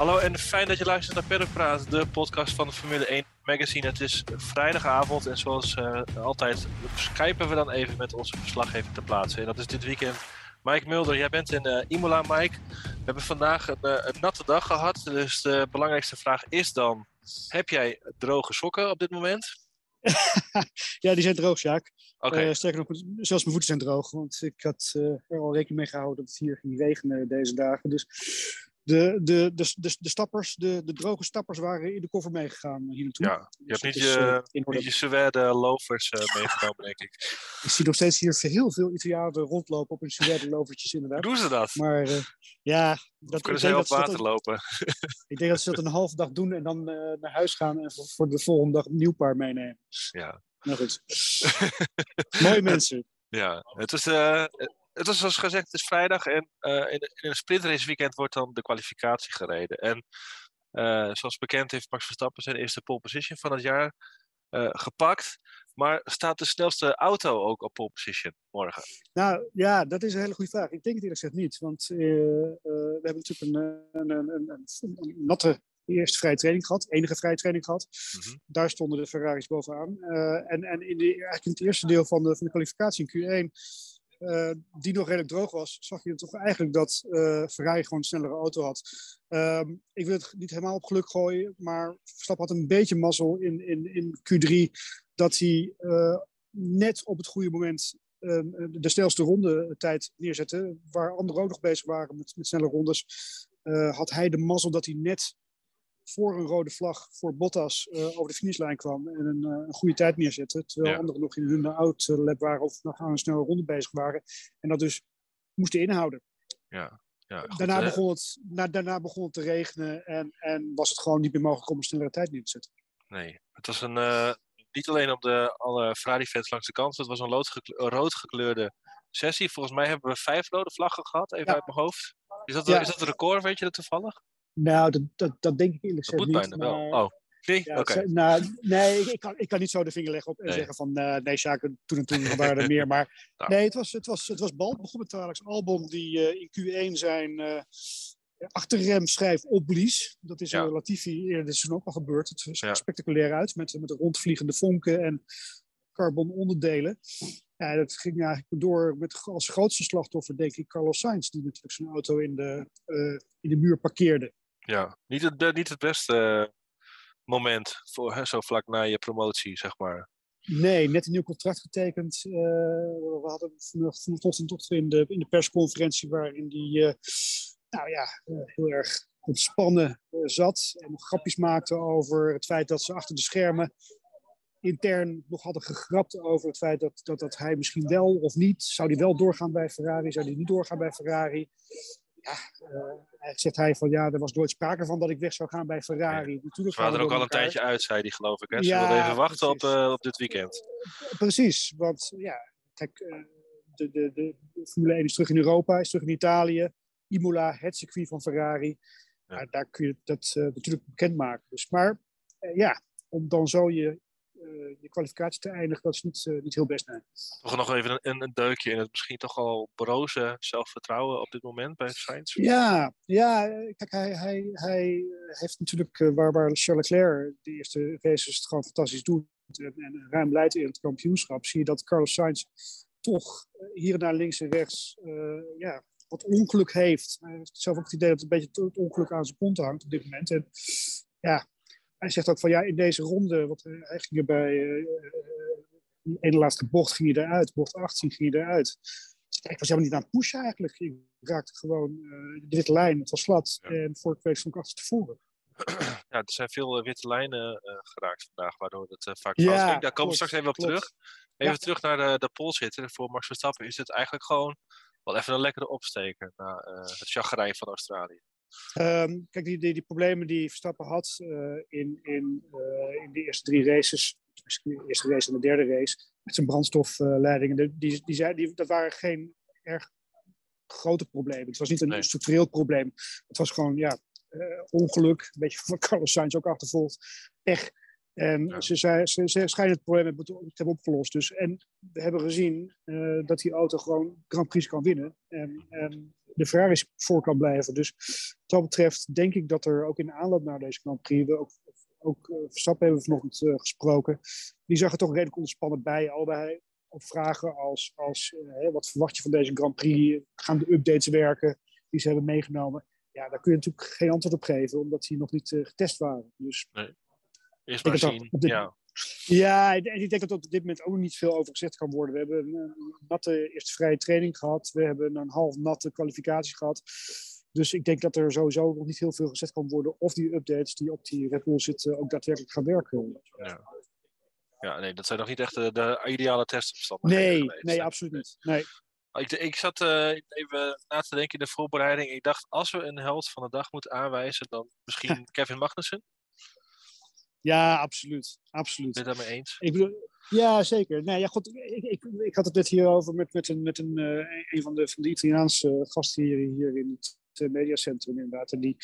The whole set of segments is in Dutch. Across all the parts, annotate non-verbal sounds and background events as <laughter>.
Hallo en fijn dat je luistert naar Paddock Praat, de podcast van de Formule 1 magazine. Het is vrijdagavond en zoals eh, altijd skypen we dan even met onze verslaggever ter plaatse. En dat is dit weekend Mike Mulder. Jij bent in eh, Imola, Mike. We hebben vandaag een, eh, een natte dag gehad, dus de belangrijkste vraag is dan... Heb jij droge sokken op dit moment? <laughs> ja, die zijn droog, Sjaak. Oké, Eh, sterker nog, zelfs mijn voeten zijn droog. Want ik had er al rekening mee gehouden dat het hier ging regenen deze dagen. Dus de, de, de, de, de stappers, de, de droge stappers waren in de koffer meegegaan hier naartoe. ja. Je Dus hebt niet is, je, eh, niet je suède lovers eh, meegenomen, denk ik. <laughs> Ik zie nog steeds hier heel veel Italianen rondlopen op hun suède lovertjes inderdaad. doen ze dat? Maar eh, ja, dat, Of kunnen ze op water dat, lopen? ik denk dat ze dat een halve dag doen en dan naar huis gaan en voor, voor de volgende dag een nieuw paar meenemen. Ja. Nou goed. <laughs> Mooie mensen. Ja, het is, het is zoals gezegd, het is vrijdag en eh, in, in een sprintrace weekend wordt dan de kwalificatie gereden. En eh, zoals bekend heeft Max Verstappen zijn eerste pole position van het jaar eh, gepakt. Maar staat de snelste auto ook op pole position morgen? Nou ja, dat is een hele goede vraag. Ik denk het eerlijk gezegd niet. Want we hebben natuurlijk een, een, een, een, natte eerste vrije training gehad. Enige vrije training gehad. Mhm. Daar stonden de Ferraris bovenaan. En en in, de, eigenlijk in het eerste deel van de, van de kwalificatie in Q1, eh, die nog redelijk droog was, zag je toch eigenlijk dat eh, Ferrari gewoon een snellere auto had. Ehm, ik wil het niet helemaal op geluk gooien, maar Verstappen had een beetje mazzel in, in, in Q3 dat hij eh, net op het goede moment eh, de snelste ronde tijd neerzette, waar anderen ook nog bezig waren met, met snelle rondes, had hij de mazzel dat hij net voor een rode vlag voor Bottas eh, over de finishlijn kwam en een, eh, een goede tijd neerzette, terwijl Ja. anderen nog in hun out-lap waren of nog aan een snelle ronde bezig waren en dat dus moesten inhouden. Ja, ja goed, daarna, begon het, na, daarna begon het te regenen en, en was het gewoon niet meer mogelijk om een snellere tijd neer te zetten. Nee, het was een, eh, niet alleen op de alle Ferrari-fans langs de kant, het was een gekle- rood gekleurde sessie. Volgens mij hebben we vijf rode vlaggen gehad, even Ja. uit mijn hoofd. Is dat, Ja. is dat een record, weet je dat toevallig? Nou, dat, dat, dat denk ik eerlijk gezegd niet. wel. Oh, nee? Ja, nou, nee, ik, kan, ik kan niet zo de vinger leggen op en Nee. zeggen van uh, nee, Sjaak, toen en toen waren er meer. Maar <laughs> Nou. nee, het was, het was, het was Bal. Begon met Alex Albon die eh, in Q1 zijn eh achterremschijf opblies. Dat is Ja. Latifi eerder dit seizoen ook al gebeurd. Het zag Ja. spectaculair uit met, met de rondvliegende vonken en carbon onderdelen. Ja, dat ging eigenlijk door met als grootste slachtoffer, denk ik, Carlos Sainz, die natuurlijk zijn auto in de, in de muur parkeerde. Ja, niet het, niet het beste eh, moment voor hè, zo vlak na je promotie, zeg maar. Nee, net een nieuw contract getekend. Eh, we hadden van- vanochtend toch in de, in de persconferentie waarin die eh, nou ja, heel erg ontspannen zat en grapjes maakte over het feit dat ze achter de schermen intern nog hadden gegrapt over het feit dat, dat, dat hij misschien wel of niet, zou hij wel doorgaan bij Ferrari, zou hij niet doorgaan bij Ferrari. Ja, eh, zegt hij van ja, er was nooit sprake van dat ik weg zou gaan bij Ferrari. Natuurlijk Ze waren er ook al een tijdje uit, zei hij geloof ik. Hè? Ze Ja, wilden even wachten op, eh, op dit weekend. Precies, want ja, kijk, eh, de, de, de, Formule 1 is terug in Europa, is terug in Italië. Imola, het circuit van Ferrari. Ja. Ja, daar kun je dat eh, natuurlijk bekendmaken. Dus, maar eh, ja, om dan zo je, eh, je kwalificatie te eindigen, dat is niet, eh, niet heel best. Nee. Toch nog even een, een deukje in het misschien toch al broze zelfvertrouwen op dit moment bij Sainz. Ja, ja, eh, kijk, hij, hij, hij heeft natuurlijk, eh, waar, waar Charles Leclerc de eerste races het gewoon fantastisch doet en, en ruim leidt in het kampioenschap, zie je dat Carlos Sainz toch eh, hier en daar links en rechts eh, ja, wat ongeluk heeft. Hij heeft zelf ook het idee dat het een beetje het ongeluk aan zijn kont hangt op dit moment. En ja, hij zegt ook van ja, in deze ronde, want eh, hij ging er bij eh, eh, die ene laatste bocht ging hij eruit, bocht 18 ging hij eruit. Dus ik was helemaal niet aan het pushen eigenlijk. Ik raakte gewoon de witte lijn, het was glad. Ja. En vorige week stond ik achter tevoren. Ja, er zijn veel witte lijnen geraakt vandaag, waardoor het vaak Ja. Daar komen we straks even op klopt. terug. Even Ja. terug naar de, de polshitter. Voor Max Verstappen is het eigenlijk gewoon wel even een lekkere opsteker na het chagrijn van Australië. Ehm, kijk, die, die, die problemen die Verstappen had eh, in, in, eh, in de eerste drie races, de eerste race en de derde race, met zijn brandstofleidingen, die, die, die, zei- die, dat waren geen erg grote problemen. Het was niet een Nee. structureel probleem. Het was gewoon, ja, eh, ongeluk, een beetje van Carlos Sainz ook achtervolgd, pech. En Ja. ze, zei, ze, ze schijnen het probleem te hebben opgelost. Dus, en we hebben gezien dat die auto gewoon Grand Prix kan winnen. En, en de Ferraris voor kan blijven. Dus wat dat betreft denk ik dat er ook in aanloop naar deze Grand Prix, we ook, ook uh, Verstappen hebben we vanochtend uh, gesproken, die zag er toch redelijk ontspannen bij. Allebei op vragen als, als uh, wat verwacht je van deze Grand Prix? Gaan de updates werken die ze hebben meegenomen? Ja, daar kun je natuurlijk geen antwoord op geven, omdat die nog niet getest waren. Dus nee. Eerst maar zien, dit, ja. Ja, en ik denk dat op dit moment ook niet veel over gezegd kan worden. We hebben een natte eerste vrije training gehad. We hebben een half natte kwalificatie gehad. Dus ik denk dat er sowieso nog niet heel veel gezegd kan worden of die updates die op die Red Bull zitten ook daadwerkelijk gaan werken. Ja, ja nee, dat zijn nog niet echt de, de ideale testomstandigheden. Nee, geweest, nee, absoluut niet. Nee. Ik, ik zat uh, even na te denken in de voorbereiding. Ik dacht, als we een held van de dag moeten aanwijzen, dan misschien <laughs> Kevin Magnussen. Ja, absoluut. absoluut. Ben je het daarmee eens? Ik bedoel, ja, zeker. Nee, ja, goed, ik, ik, ik had het net hierover met, met, een, met een, uh, een van de, van de Italiaanse gasten hier, hier in het uh, mediacentrum inderdaad. En die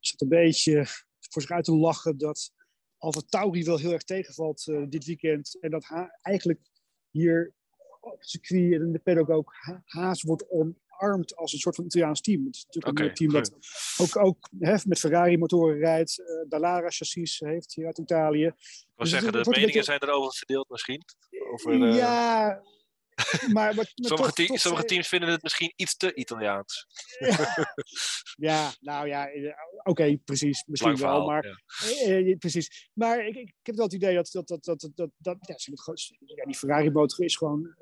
zat een beetje voor zich uit te lachen dat Alfa Tauri wel heel erg tegenvalt uh, dit weekend. En dat ha eigenlijk hier op het circuit en in de paddock ook ha haast wordt om, omarmd als een soort van Italiaans team. Het is natuurlijk okay, een team dat ook, ook hè, met Ferrari-motoren rijdt. Uh, Dallara chassis heeft hier uit Italië. Ik wil dus zeggen, de meningen beetje... zijn erover verdeeld misschien. Over, uh... Ja, <laughs> maar, sommige, toch, sommige, teams vinden het misschien iets te Italiaans. Ja, ja nou ja, oké, okay, precies. Misschien verhaal, wel, maar ja. uh, precies. Maar ik, ik, heb wel het idee dat, dat, dat, dat, dat, dat ja, die Ferrari-motor is gewoon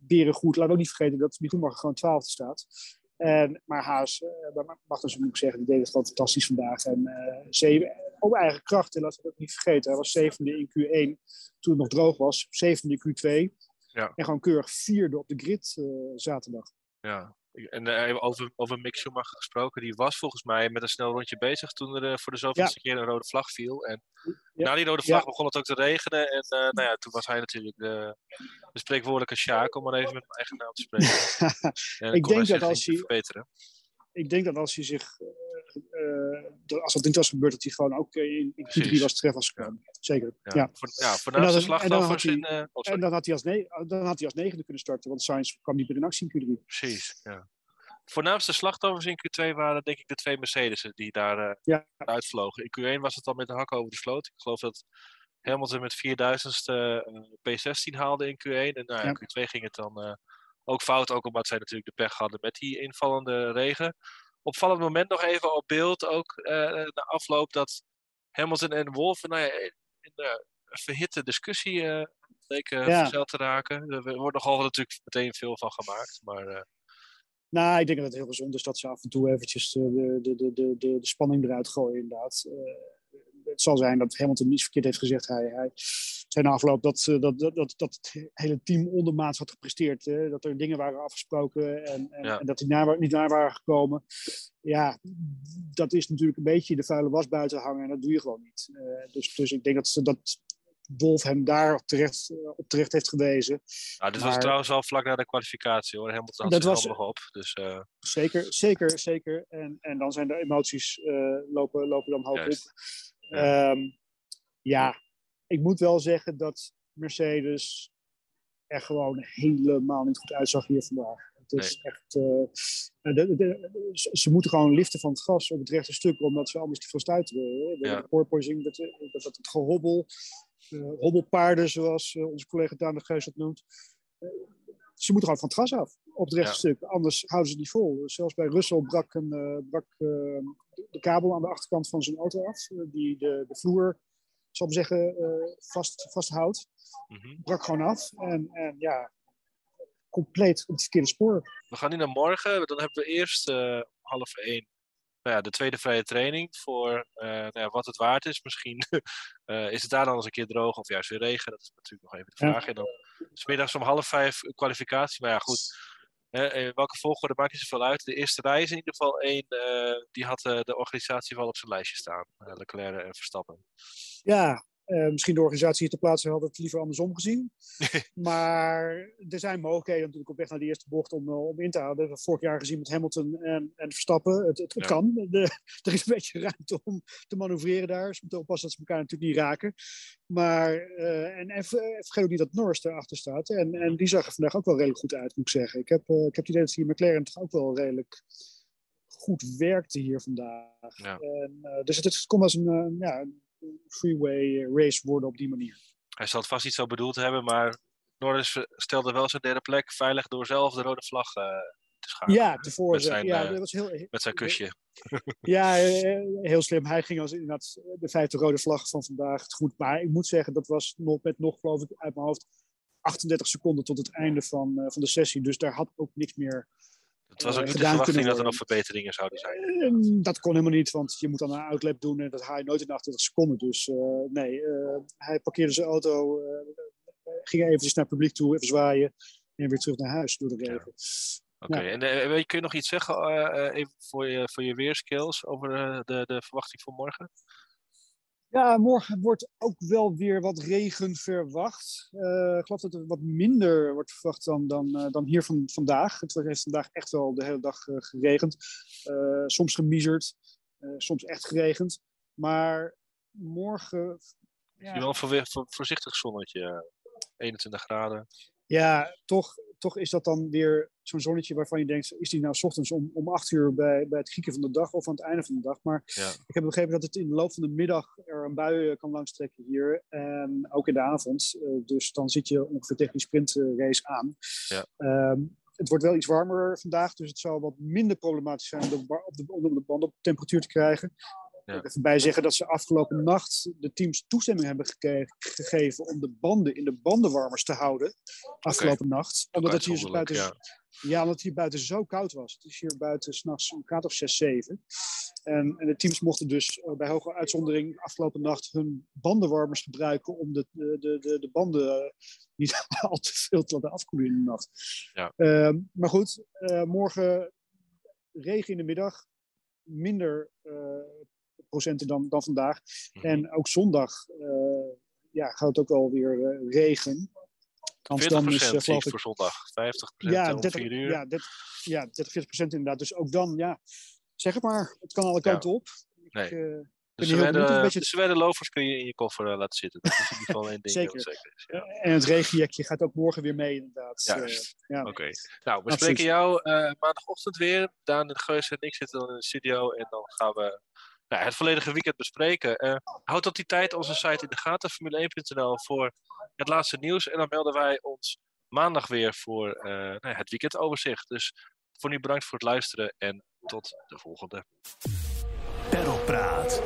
uh, beren goed. Laat ook niet vergeten dat Michumacher gewoon twaalfde staat. En, maar Haas, uh, mag dus ik zeggen, die deed het gewoon fantastisch vandaag. En uh, zeven, op eigen kracht, en laten we dat niet vergeten. Hij was zevende in Q1 toen het nog droog was. Zevende in Q2. Ja. En gewoon keurig vierde op de grid uh, zaterdag. Ja, en uh, over, over Mick Schumacher gesproken, die was volgens mij met een snel rondje bezig toen er uh, voor de zoveelste ja. keer een rode vlag viel. En ja. na die rode vlag ja. begon het ook te regenen. En uh, nou ja, toen was hij natuurlijk de, de spreekwoordelijke Sjaak, om maar even met mijn eigen naam te spreken. <laughs> ik denk dat als hij, verbeteren. ik denk dat als hij zich, als dat niet was gebeurd, dat hij gewoon ook in, in Q3 was terecht was gekomen. Zeker. Ja, Voor, ja voornaamste de slachtoffers en in... Oh, en dan had, hij als ne dan had hij als negende kunnen starten, want Sainz kwam niet meer in actie in Q3. Precies, ja voornaamste slachtoffers in Q2 waren denk ik de twee Mercedes'en die daar uh, ja. uitvlogen. In Q1 was het al met de hak over de sloot. Ik geloof dat Hamilton met 4000ste uh, P16 haalde in Q1. En nou, ja. Q2 ging het dan uh, ook fout, ook omdat zij natuurlijk de pech hadden met die invallende regen. Opvallend moment nog even op beeld, ook na afloop, dat Hamilton en Wolf nou ja, in de verhitte discussie leken ja. verzeld te raken. Er wordt nogal natuurlijk meteen veel van gemaakt, maar... Nou, ik denk dat het heel gezond is dat ze af en toe eventjes de, de, de, de, de, de spanning eruit gooien, inderdaad. Het zal zijn dat Hamilton niet verkeerd heeft gezegd. Hij, hij zei na afloop dat, dat, dat, dat, dat het hele team ondermaats had gepresteerd. Hè? Dat er dingen waren afgesproken en, en, ja. en dat die naar, niet naar waren gekomen. Ja, dat is natuurlijk een beetje de vuile was buiten hangen en dat doe je gewoon niet. Uh, dus, dus ik denk dat, dat Wolf hem daar terecht, op terecht heeft gewezen. Nou, dit maar, was trouwens al vlak na de kwalificatie hoor. Hamilton had dat zich was, nog op. Dus, uh... Zeker, zeker, zeker. En, en dan zijn de emoties uh, lopen, lopen dan hoog op. Um, ja, ik moet wel zeggen dat Mercedes er gewoon helemaal niet goed uitzag hier vandaag. Het is Nee. echt. uh, de, de, ze, ze moeten gewoon liften van het gas op het rechte stuk, omdat ze anders te veel stuiteren. hè. De, Ja. porpoising, dat, dat, dat het gehobbel, eh, hobbelpaarden, zoals eh, onze collega Daan de Geus dat noemt. Eh, ze moeten gewoon van het gas af op het rechte Ja. stuk, anders houden ze het niet vol. Zelfs bij Russell brak, een, eh, brak eh, de kabel aan de achterkant van zijn auto af, eh, die de, de vloer, zal ik zeggen, eh, vast, vasthoudt. Mhm. Brak gewoon af. En, en ja, compleet op het verkeerde spoor. We gaan nu naar morgen. Dan hebben we eerst eh, half één nou ja, de tweede vrije training. Voor eh, nou ja, wat het waard is. Misschien <laughs> is het daar dan eens een keer droog of juist weer regen. Dat is natuurlijk nog even de Ja. vraag. En dan smiddags om half vijf kwalificatie. Maar ja, goed. Welke volgorde maakt niet zoveel uit. De eerste rij in ieder geval één. eh, die had eh, de organisatie wel op zijn lijstje staan. Uh, Leclerc en Verstappen. Ja, Uh, misschien de organisatie hier ter plaatse had het liever andersom gezien. <laughs> maar er zijn mogelijkheden natuurlijk op weg naar die eerste bocht om, om in te houden. We hebben vorig jaar gezien met Hamilton en, en Verstappen. Het, het, het ja. kan. <laughs> De, er is een beetje ruimte om te manoeuvreren daar. Ze moeten oppassen dat ze elkaar natuurlijk niet raken. Maar, uh, en, en vergeet ook niet dat Norris erachter staat. En, en die zag er vandaag ook wel redelijk goed uit, moet ik zeggen. Ik heb, uh, ik heb het idee dat hier McLaren toch ook wel redelijk goed werkte hier vandaag. Ja. En, uh, dus het, het kon als een, ja, freeway race worden op die manier. Hij zal het vast niet zo bedoeld hebben, maar Norris stelde wel zijn derde plek veilig door zelf de rode vlag uh, te schakelen. Ja, tevoren. Met zijn, ja, dat was heel, met zijn kusje. <laughs> Ja, heel slim. Hij ging als inderdaad de vijfde rode vlag van vandaag goed. Maar ik moet zeggen, dat was nog met nog, geloof ik, uit mijn hoofd 38 seconden tot het einde van, uh, van de sessie. Dus daar had ook niks meer het was ook niet de verwachting dat er nog verbeteringen zouden zijn. Dat kon helemaal niet, want je moet dan een outlap doen en dat haal je nooit in 28 seconden. Dus uh, nee, uh, hij parkeerde zijn auto, uh, ging even naar het publiek toe, even zwaaien en weer terug naar huis door de regen. Ja. Oké, okay. ja. en kun je nog iets zeggen even voor je, voor je weerskills over de, de verwachting voor morgen? Ja, morgen wordt ook wel weer wat regen verwacht. Uh, ik geloof dat er wat minder wordt verwacht dan, dan, uh, dan hier van, vandaag. Het heeft vandaag echt wel de hele dag uh, geregend. soms gemiezerd, soms echt geregend. Maar morgen... Ja, wel een voor, voorzichtig zonnetje, 21 graden. Ja, toch, toch is dat dan weer zo'n zonnetje waarvan je denkt, is die nou s ochtends om, om acht uur bij, bij het gieken van de dag of aan het einde van de dag? Maar ja. ik heb begrepen dat het in de loop van de middag er een bui kan langstrekken hier. En ook in de avond. Uh, dus dan zit je ongeveer tegen die sprintrace aan. Ja. Um, het wordt wel iets warmer vandaag, dus het zal wat minder problematisch zijn om de, op de, band op temperatuur te krijgen. Ja. Even bij zeggen dat ze afgelopen nacht de teams toestemming hebben gegeven om de banden in de bandenwarmers te houden. Afgelopen okay. nacht. Omdat het hier buiten, ja. ja. omdat het hier buiten zo koud was. Het is hier buiten s'nachts een graad of 6, 7. En, en, de teams mochten dus uh, bij hoge uitzondering afgelopen nacht hun bandenwarmers gebruiken om de, de, de, de banden uh, niet <laughs> al te veel te laten afkoelen in de nacht. Ja. Uh, maar goed, uh, morgen regen in de middag, minder procenten dan, dan vandaag. Mm -hmm. En ook zondag uh, ja, gaat het ook wel weer uh, regen. Amsterdam is uh, geloof ik voor zondag, 50 ja, 30, uur. Ja, 30, ja, 30, 40 procent inderdaad. Dus ook dan, ja, zeg het maar, het kan alle kanten ja. op. Ik, nee. Uh, de zware, beetje... lovers kun je in je koffer uh, laten zitten. Dat is in ieder geval één ding. zeker. zeker is, ja. En het regenjekje gaat ook morgen weer mee, inderdaad. Ja, uh, ja. oké. Okay. Nou, we spreken jou maandagochtend weer. Daan en Geus en ik zitten dan in de studio. En dan gaan we nou, het volledige weekend bespreken. Uh, houd tot die tijd onze site in de gaten, formule1.nl, voor het laatste nieuws. En dan melden wij ons maandag weer voor uh, het weekendoverzicht. Dus voor nu bedankt voor het luisteren en tot de volgende. Perlpraat.